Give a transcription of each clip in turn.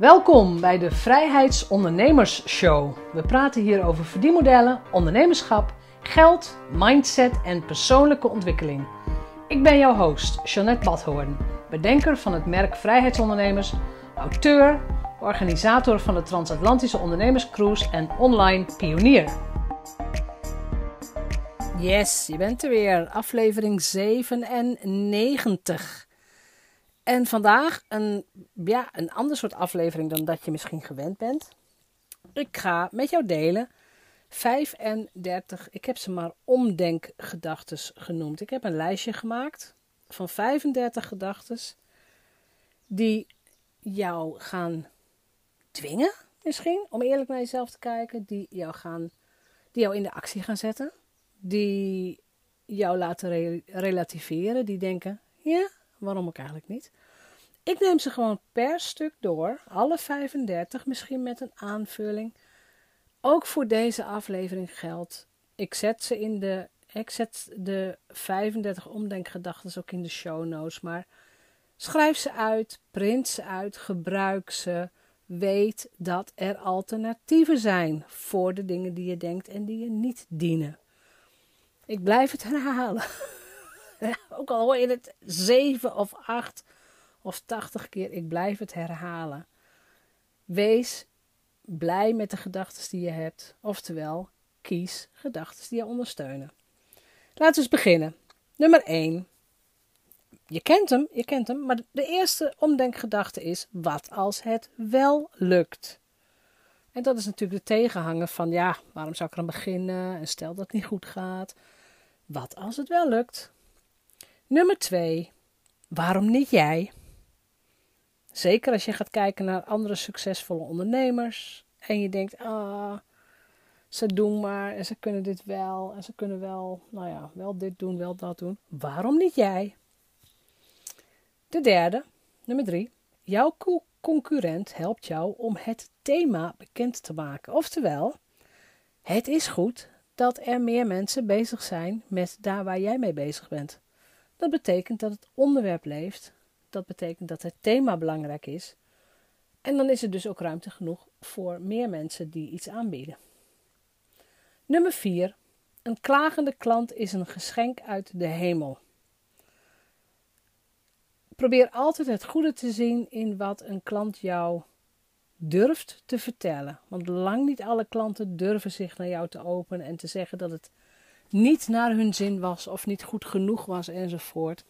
Welkom bij de Vrijheidsondernemers Show. We praten hier over verdienmodellen, ondernemerschap, geld, mindset en persoonlijke ontwikkeling. Ik ben jouw host, Jeanette Badhoorn, bedenker van het merk Vrijheidsondernemers, auteur, organisator van de Transatlantische Ondernemerscruise en online pionier. Yes, je bent er weer. Aflevering 97. En vandaag een, ja, een ander soort aflevering dan dat je misschien gewend bent. Ik ga met jou delen 35, ik heb ze maar omdenkgedachtes genoemd. Ik heb een lijstje gemaakt van 35 gedachtes die jou gaan dwingen, misschien, om eerlijk naar jezelf te kijken, die jou, gaan, die jou in de actie gaan zetten, die jou laten relativeren, die denken, ja, waarom ook eigenlijk niet. Ik neem ze gewoon per stuk door, alle 35, misschien met een aanvulling. Ook voor deze aflevering geldt. Ik zet ze in de. Ik zet de 35 omdenkgedachten ook in de show notes. Maar schrijf ze uit, print ze uit, gebruik ze. Weet dat er alternatieven zijn voor de dingen die je denkt en die je niet dienen. Ik blijf het herhalen. ook al hoor je het 7 of 8 of 80 keer, ik blijf het herhalen. Wees blij met de gedachten die je hebt, oftewel kies gedachten die je ondersteunen. Laten we eens beginnen. Nummer 1. Je kent hem, je kent hem, maar de eerste omdenkgedachte is: wat als het wel lukt? En dat is natuurlijk de tegenhanger van ja, waarom zou ik aan beginnen? En stel dat het niet goed gaat. Wat als het wel lukt? Nummer 2. Waarom niet jij? Zeker als je gaat kijken naar andere succesvolle ondernemers en je denkt, ah, ze doen maar en ze kunnen dit wel en ze kunnen wel, nou ja, wel dit doen, wel dat doen. Waarom niet jij? De derde, nummer drie, jouw concurrent helpt jou om het thema bekend te maken. Oftewel, het is goed dat er meer mensen bezig zijn met daar waar jij mee bezig bent. Dat betekent dat het onderwerp leeft dat betekent dat het thema belangrijk is. En dan is er dus ook ruimte genoeg voor meer mensen die iets aanbieden. Nummer 4. Een klagende klant is een geschenk uit de hemel. Probeer altijd het goede te zien in wat een klant jou durft te vertellen. Want lang niet alle klanten durven zich naar jou te openen en te zeggen dat het niet naar hun zin was of niet goed genoeg was enzovoort.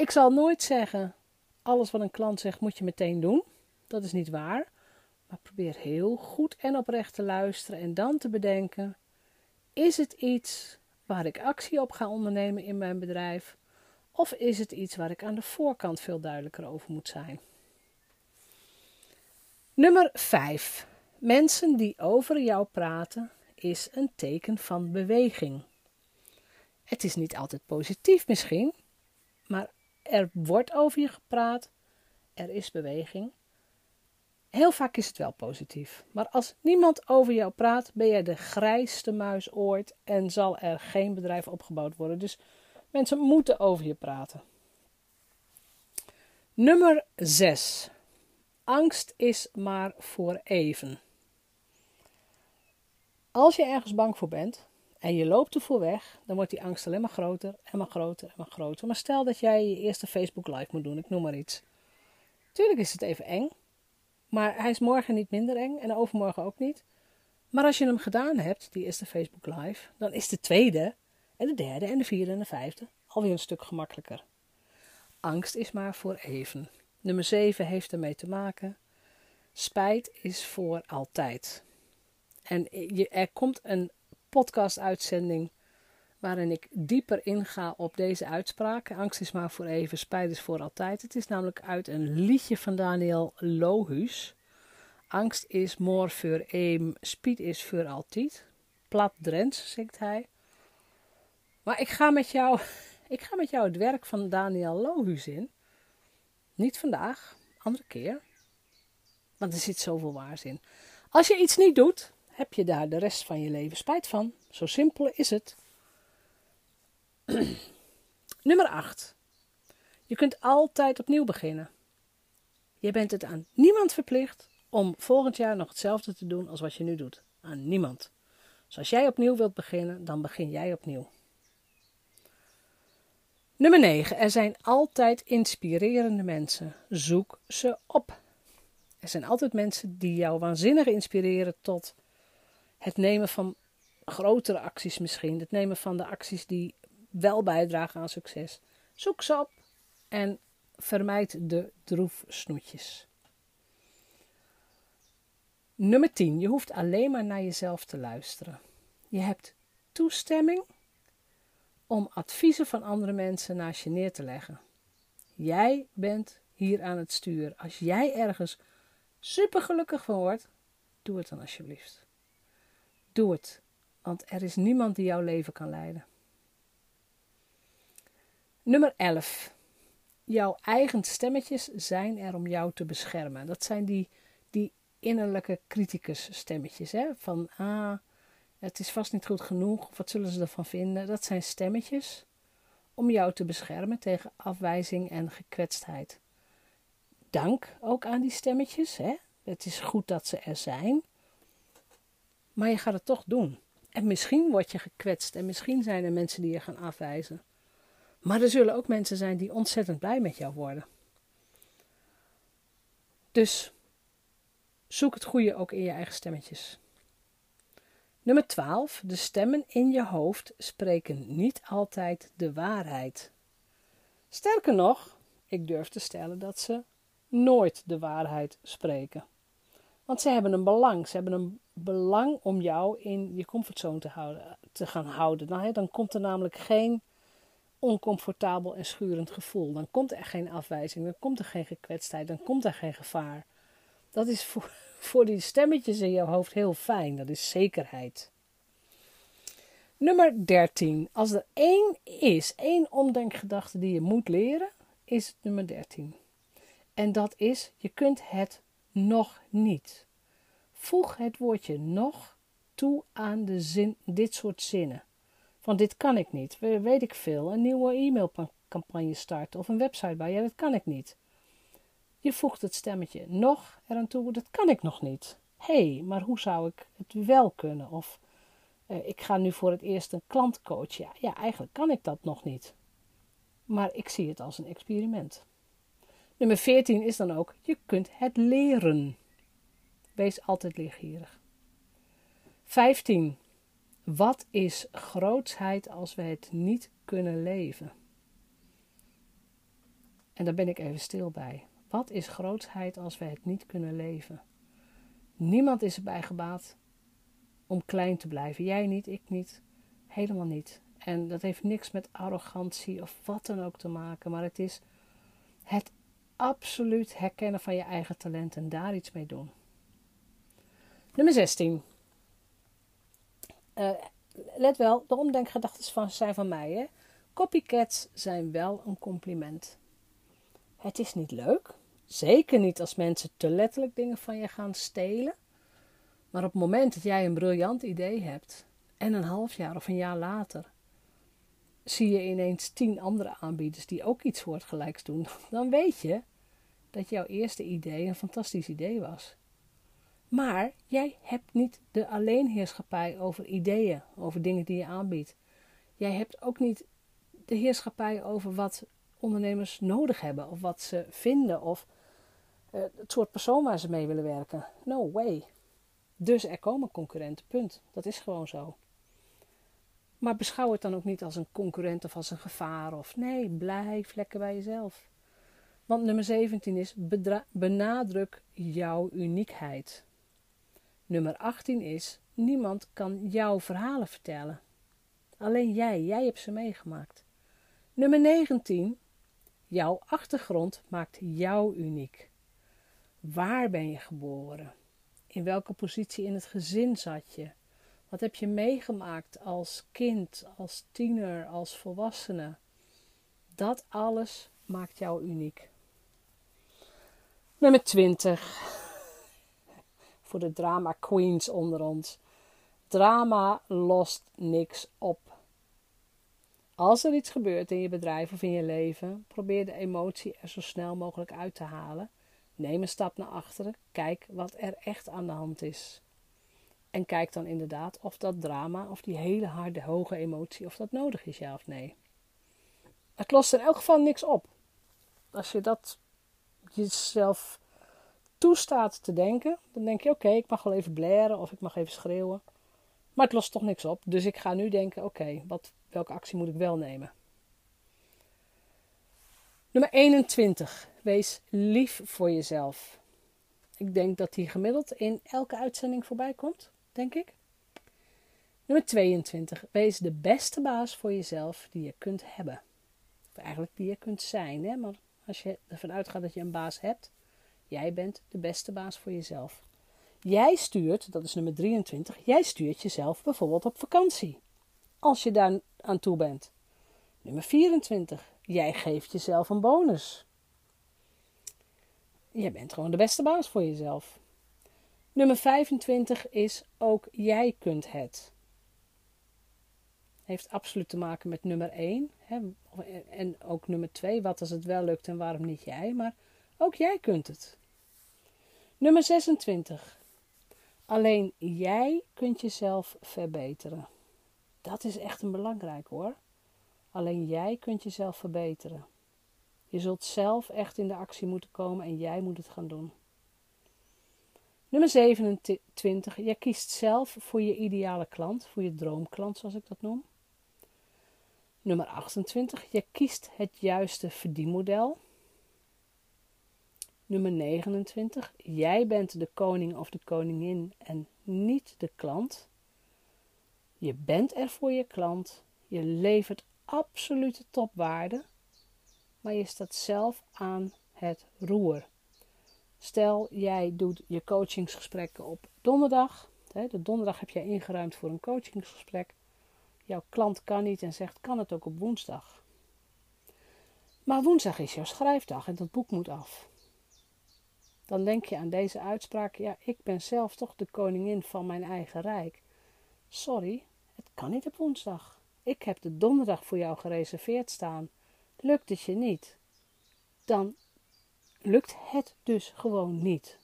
Ik zal nooit zeggen: alles wat een klant zegt moet je meteen doen. Dat is niet waar. Maar probeer heel goed en oprecht te luisteren en dan te bedenken: is het iets waar ik actie op ga ondernemen in mijn bedrijf? Of is het iets waar ik aan de voorkant veel duidelijker over moet zijn? Nummer 5. Mensen die over jou praten is een teken van beweging. Het is niet altijd positief misschien, maar er wordt over je gepraat. Er is beweging. Heel vaak is het wel positief. Maar als niemand over jou praat, ben jij de grijste muis ooit en zal er geen bedrijf opgebouwd worden. Dus mensen moeten over je praten. Nummer 6. Angst is maar voor even. Als je ergens bang voor bent, en je loopt ervoor weg, dan wordt die angst alleen maar groter en maar groter en maar groter. Maar stel dat jij je eerste Facebook Live moet doen, ik noem maar iets. Tuurlijk is het even eng, maar hij is morgen niet minder eng en overmorgen ook niet. Maar als je hem gedaan hebt, die eerste Facebook Live, dan is de tweede en de derde en de vierde en de vijfde alweer een stuk gemakkelijker. Angst is maar voor even. Nummer 7 heeft ermee te maken. Spijt is voor altijd. En er komt een podcast-uitzending waarin ik dieper inga op deze uitspraak. Angst is maar voor even, spijt is voor altijd. Het is namelijk uit een liedje van Daniel Lohuus. Angst is more voor eem, spiet is voor altijd. Plat Drents, zingt hij. Maar ik ga met jou, ik ga met jou het werk van Daniel Lohuus in. Niet vandaag, andere keer. Want er zit zoveel waars in. Als je iets niet doet, heb je daar de rest van je leven spijt van. Zo simpel is het. Nummer 8. Je kunt altijd opnieuw beginnen. Je bent het aan niemand verplicht om volgend jaar nog hetzelfde te doen als wat je nu doet. Aan niemand. Dus als jij opnieuw wilt beginnen, dan begin jij opnieuw. Nummer 9. Er zijn altijd inspirerende mensen. Zoek ze op. Er zijn altijd mensen die jou waanzinnig inspireren tot het nemen van grotere acties misschien. Het nemen van de acties die wel bijdragen aan succes. Zoek ze op en vermijd de droefsnoetjes. Nummer 10. Je hoeft alleen maar naar jezelf te luisteren. Je hebt toestemming om adviezen van andere mensen naast je neer te leggen. Jij bent hier aan het stuur. Als jij ergens super gelukkig van wordt, doe het dan alsjeblieft. Doe het, want er is niemand die jouw leven kan leiden. Nummer 11. Jouw eigen stemmetjes zijn er om jou te beschermen. Dat zijn die, die innerlijke criticus stemmetjes. Hè? Van, ah, het is vast niet goed genoeg, wat zullen ze ervan vinden? Dat zijn stemmetjes om jou te beschermen tegen afwijzing en gekwetstheid. Dank ook aan die stemmetjes. Hè? Het is goed dat ze er zijn. Maar je gaat het toch doen. En misschien word je gekwetst en misschien zijn er mensen die je gaan afwijzen. Maar er zullen ook mensen zijn die ontzettend blij met jou worden. Dus zoek het goede ook in je eigen stemmetjes. Nummer 12. De stemmen in je hoofd spreken niet altijd de waarheid. Sterker nog, ik durf te stellen dat ze nooit de waarheid spreken. Want ze hebben een belang. Ze hebben een belang om jou in je comfortzone te, houden, te gaan houden. Nou, dan komt er namelijk geen oncomfortabel en schurend gevoel. Dan komt er geen afwijzing, dan komt er geen gekwetstheid, dan komt er geen gevaar. Dat is voor, voor die stemmetjes in je hoofd heel fijn. Dat is zekerheid. Nummer 13. Als er één is, één omdenkgedachte die je moet leren, is het nummer 13. En dat is, je kunt het nog niet. Voeg het woordje nog toe aan de zin, dit soort zinnen. Van dit kan ik niet, weet ik veel, een nieuwe e-mailcampagne starten of een website bij. Ja, dat kan ik niet. Je voegt het stemmetje nog eraan toe, dat kan ik nog niet. Hé, hey, maar hoe zou ik het wel kunnen? Of uh, ik ga nu voor het eerst een klant coachen. Ja, ja, eigenlijk kan ik dat nog niet. Maar ik zie het als een experiment. Nummer 14 is dan ook, je kunt het leren. Wees altijd leergierig. 15. Wat is grootsheid als we het niet kunnen leven? En daar ben ik even stil bij. Wat is grootsheid als we het niet kunnen leven? Niemand is erbij gebaat om klein te blijven. Jij niet, ik niet, helemaal niet. En dat heeft niks met arrogantie of wat dan ook te maken, maar het is het absoluut herkennen van je eigen talent en daar iets mee doen. Nummer 16. Uh, let wel, de omdenkgedachten van, zijn van mij. Hè? Copycats zijn wel een compliment. Het is niet leuk. Zeker niet als mensen te letterlijk dingen van je gaan stelen. Maar op het moment dat jij een briljant idee hebt en een half jaar of een jaar later zie je ineens tien andere aanbieders die ook iets soortgelijks doen, dan weet je dat jouw eerste idee een fantastisch idee was. Maar jij hebt niet de alleenheerschappij over ideeën, over dingen die je aanbiedt. Jij hebt ook niet de heerschappij over wat ondernemers nodig hebben, of wat ze vinden, of uh, het soort persoon waar ze mee willen werken. No way. Dus er komen concurrenten, punt. Dat is gewoon zo. Maar beschouw het dan ook niet als een concurrent of als een gevaar. Of nee, blijf lekker bij jezelf. Want nummer 17 is benadruk jouw uniekheid. Nummer 18 is niemand kan jouw verhalen vertellen. Alleen jij, jij hebt ze meegemaakt. Nummer 19 jouw achtergrond maakt jou uniek. Waar ben je geboren? In welke positie in het gezin zat je? Wat heb je meegemaakt als kind, als tiener, als volwassene? Dat alles maakt jou uniek. Nummer 20. Voor de drama queens onder ons. Drama lost niks op. Als er iets gebeurt in je bedrijf of in je leven, probeer de emotie er zo snel mogelijk uit te halen Neem een stap naar achteren. Kijk wat er echt aan de hand is. En kijk dan inderdaad of dat drama of die hele harde, hoge emotie, of dat nodig is, ja of nee. Het lost in elk geval niks op. Als je dat jezelf toestaat te denken, dan denk je: oké, ik mag wel even blaren of ik mag even schreeuwen. Maar het lost toch niks op. Dus ik ga nu denken: oké, wat welke actie moet ik wel nemen? Nummer 21. Wees lief voor jezelf. Ik denk dat die gemiddeld in elke uitzending voorbij komt, denk ik. Nummer 22. Wees de beste baas voor jezelf die je kunt hebben. Of eigenlijk die je kunt zijn, hè? maar als je ervan uitgaat dat je een baas hebt, jij bent de beste baas voor jezelf. Jij stuurt, dat is nummer 23, jij stuurt jezelf bijvoorbeeld op vakantie. Als je daar aan toe bent. Nummer 24. Jij geeft jezelf een bonus. Je bent gewoon de beste baas voor jezelf. Nummer 25 is ook jij kunt het. Heeft absoluut te maken met nummer 1. En ook nummer 2. Wat als het wel lukt en waarom niet jij? Maar ook jij kunt het. Nummer 26. Alleen jij kunt jezelf verbeteren. Dat is echt een belangrijk hoor. Alleen jij kunt jezelf verbeteren. Je zult zelf echt in de actie moeten komen en jij moet het gaan doen. Nummer 27. Je kiest zelf voor je ideale klant, voor je droomklant zoals ik dat noem. Nummer 28. Je kiest het juiste verdienmodel. Nummer 29. Jij bent de koning of de koningin en niet de klant. Je bent er voor je klant. Je levert absolute topwaarde. Maar je staat zelf aan het roer. Stel, jij doet je coachingsgesprekken op donderdag. De donderdag heb jij ingeruimd voor een coachingsgesprek. Jouw klant kan niet en zegt: kan het ook op woensdag? Maar woensdag is jouw schrijfdag en dat boek moet af. Dan denk je aan deze uitspraak: ja, ik ben zelf toch de koningin van mijn eigen rijk. Sorry, het kan niet op woensdag. Ik heb de donderdag voor jou gereserveerd staan. Lukt het je niet? Dan lukt het dus gewoon niet.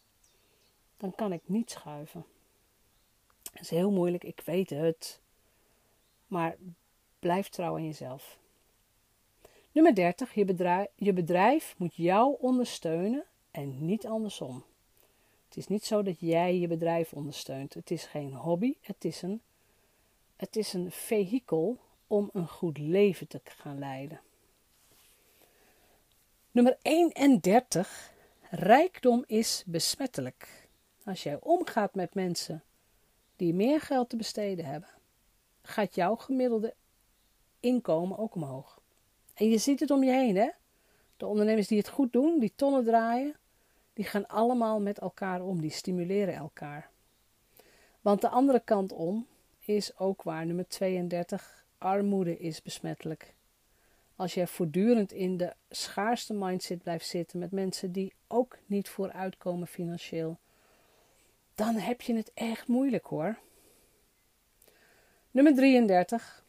Dan kan ik niet schuiven. Dat is heel moeilijk, ik weet het. Maar blijf trouw aan jezelf. Nummer 30. Je bedrijf, moet jou ondersteunen en niet andersom. Het is niet zo dat jij je bedrijf ondersteunt. Het is geen hobby, het is een, het is een vehikel om een goed leven te gaan leiden. Nummer 31. Rijkdom is besmettelijk. Als jij omgaat met mensen die meer geld te besteden hebben, gaat jouw gemiddelde inkomen ook omhoog. En je ziet het om je heen, hè? De ondernemers die het goed doen, die tonnen draaien, die gaan allemaal met elkaar om, die stimuleren elkaar. Want de andere kant om is ook waar, nummer 32, armoede is besmettelijk. Als jij voortdurend in de schaarste mindset blijft zitten met mensen die ook niet vooruitkomen financieel, dan heb je het echt moeilijk hoor. Nummer 33.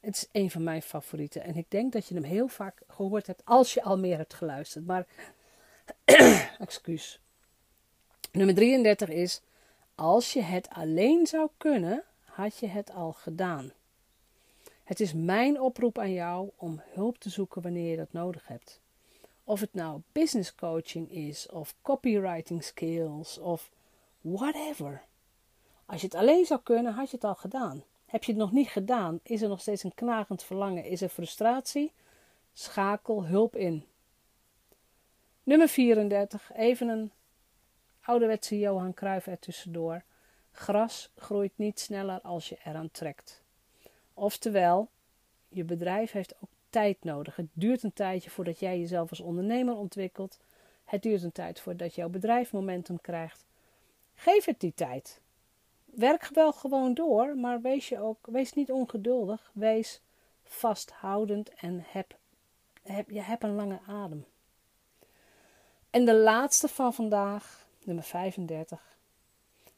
Het is een van mijn favorieten en ik denk dat je hem heel vaak gehoord hebt als je al meer hebt geluisterd. Maar, excuus. Nummer 33 is: Als je het alleen zou kunnen, had je het al gedaan. Het is mijn oproep aan jou om hulp te zoeken wanneer je dat nodig hebt. Of het nou business coaching is, of copywriting skills, of whatever. Als je het alleen zou kunnen, had je het al gedaan. Heb je het nog niet gedaan, is er nog steeds een knagend verlangen, is er frustratie? Schakel hulp in. Nummer 34, even een ouderwetse Johan Cruijff er tussendoor. Gras groeit niet sneller als je eraan trekt. Oftewel, je bedrijf heeft ook tijd nodig. Het duurt een tijdje voordat jij jezelf als ondernemer ontwikkelt. Het duurt een tijd voordat jouw bedrijf momentum krijgt. Geef het die tijd. Werk wel gewoon door, maar wees je ook, wees niet ongeduldig. Wees vasthoudend en heb, heb, je hebt een lange adem. En de laatste van vandaag, nummer 35.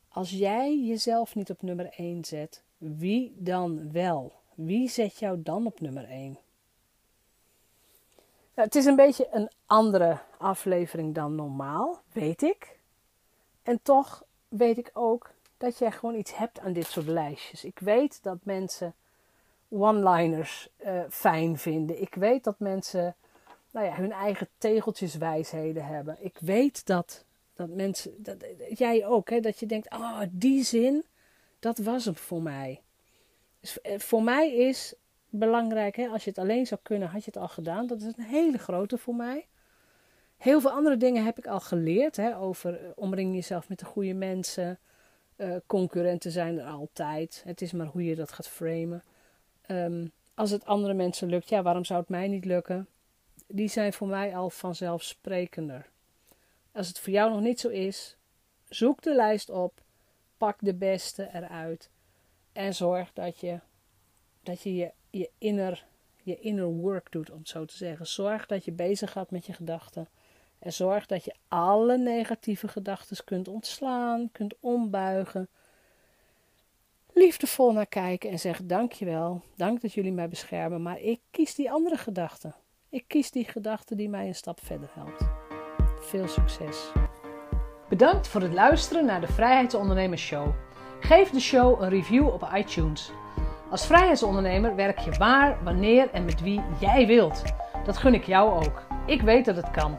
Als jij jezelf niet op nummer 1 zet, wie dan wel? Wie zet jou dan op nummer 1? het is een beetje een andere aflevering dan normaal, weet ik. En toch weet ik ook dat jij gewoon iets hebt aan dit soort lijstjes. Ik weet dat mensen one-liners uh, fijn vinden. Ik weet dat mensen nou ja, hun eigen tegeltjeswijsheden hebben. Ik weet dat, dat mensen, dat, jij ook, hè, dat je denkt, oh, die zin, dat was hem voor mij. Dus eh, voor mij is belangrijk, hè, als je het alleen zou kunnen, had je het al gedaan. Dat is een hele grote voor mij. Heel veel andere dingen heb ik al geleerd. Hè, over eh, omring jezelf met de goede mensen. Uh, concurrenten zijn er altijd. Het is maar hoe je dat gaat framen. Ehm, als het andere mensen lukt, ja, waarom zou het mij niet lukken? Die zijn voor mij al vanzelfsprekender. Als het voor jou nog niet zo is, zoek de lijst op, pak de beste eruit en zorg dat je dat je, je, je, inner, je inner work doet, om het zo te zeggen. Zorg dat je bezig gaat met je gedachten. En zorg dat je alle negatieve gedachten kunt ontslaan, kunt ombuigen. Liefdevol naar kijken en zeg dankjewel, dank dat jullie mij beschermen, maar ik kies die andere gedachten. Ik kies die gedachte die mij een stap verder helpt. Veel succes. Bedankt voor het luisteren naar de Vrijheidsondernemers Show. Geef de show een review op iTunes. Als vrijheidsondernemer werk je waar, wanneer en met wie jij wilt. Dat gun ik jou ook. Ik weet dat het kan.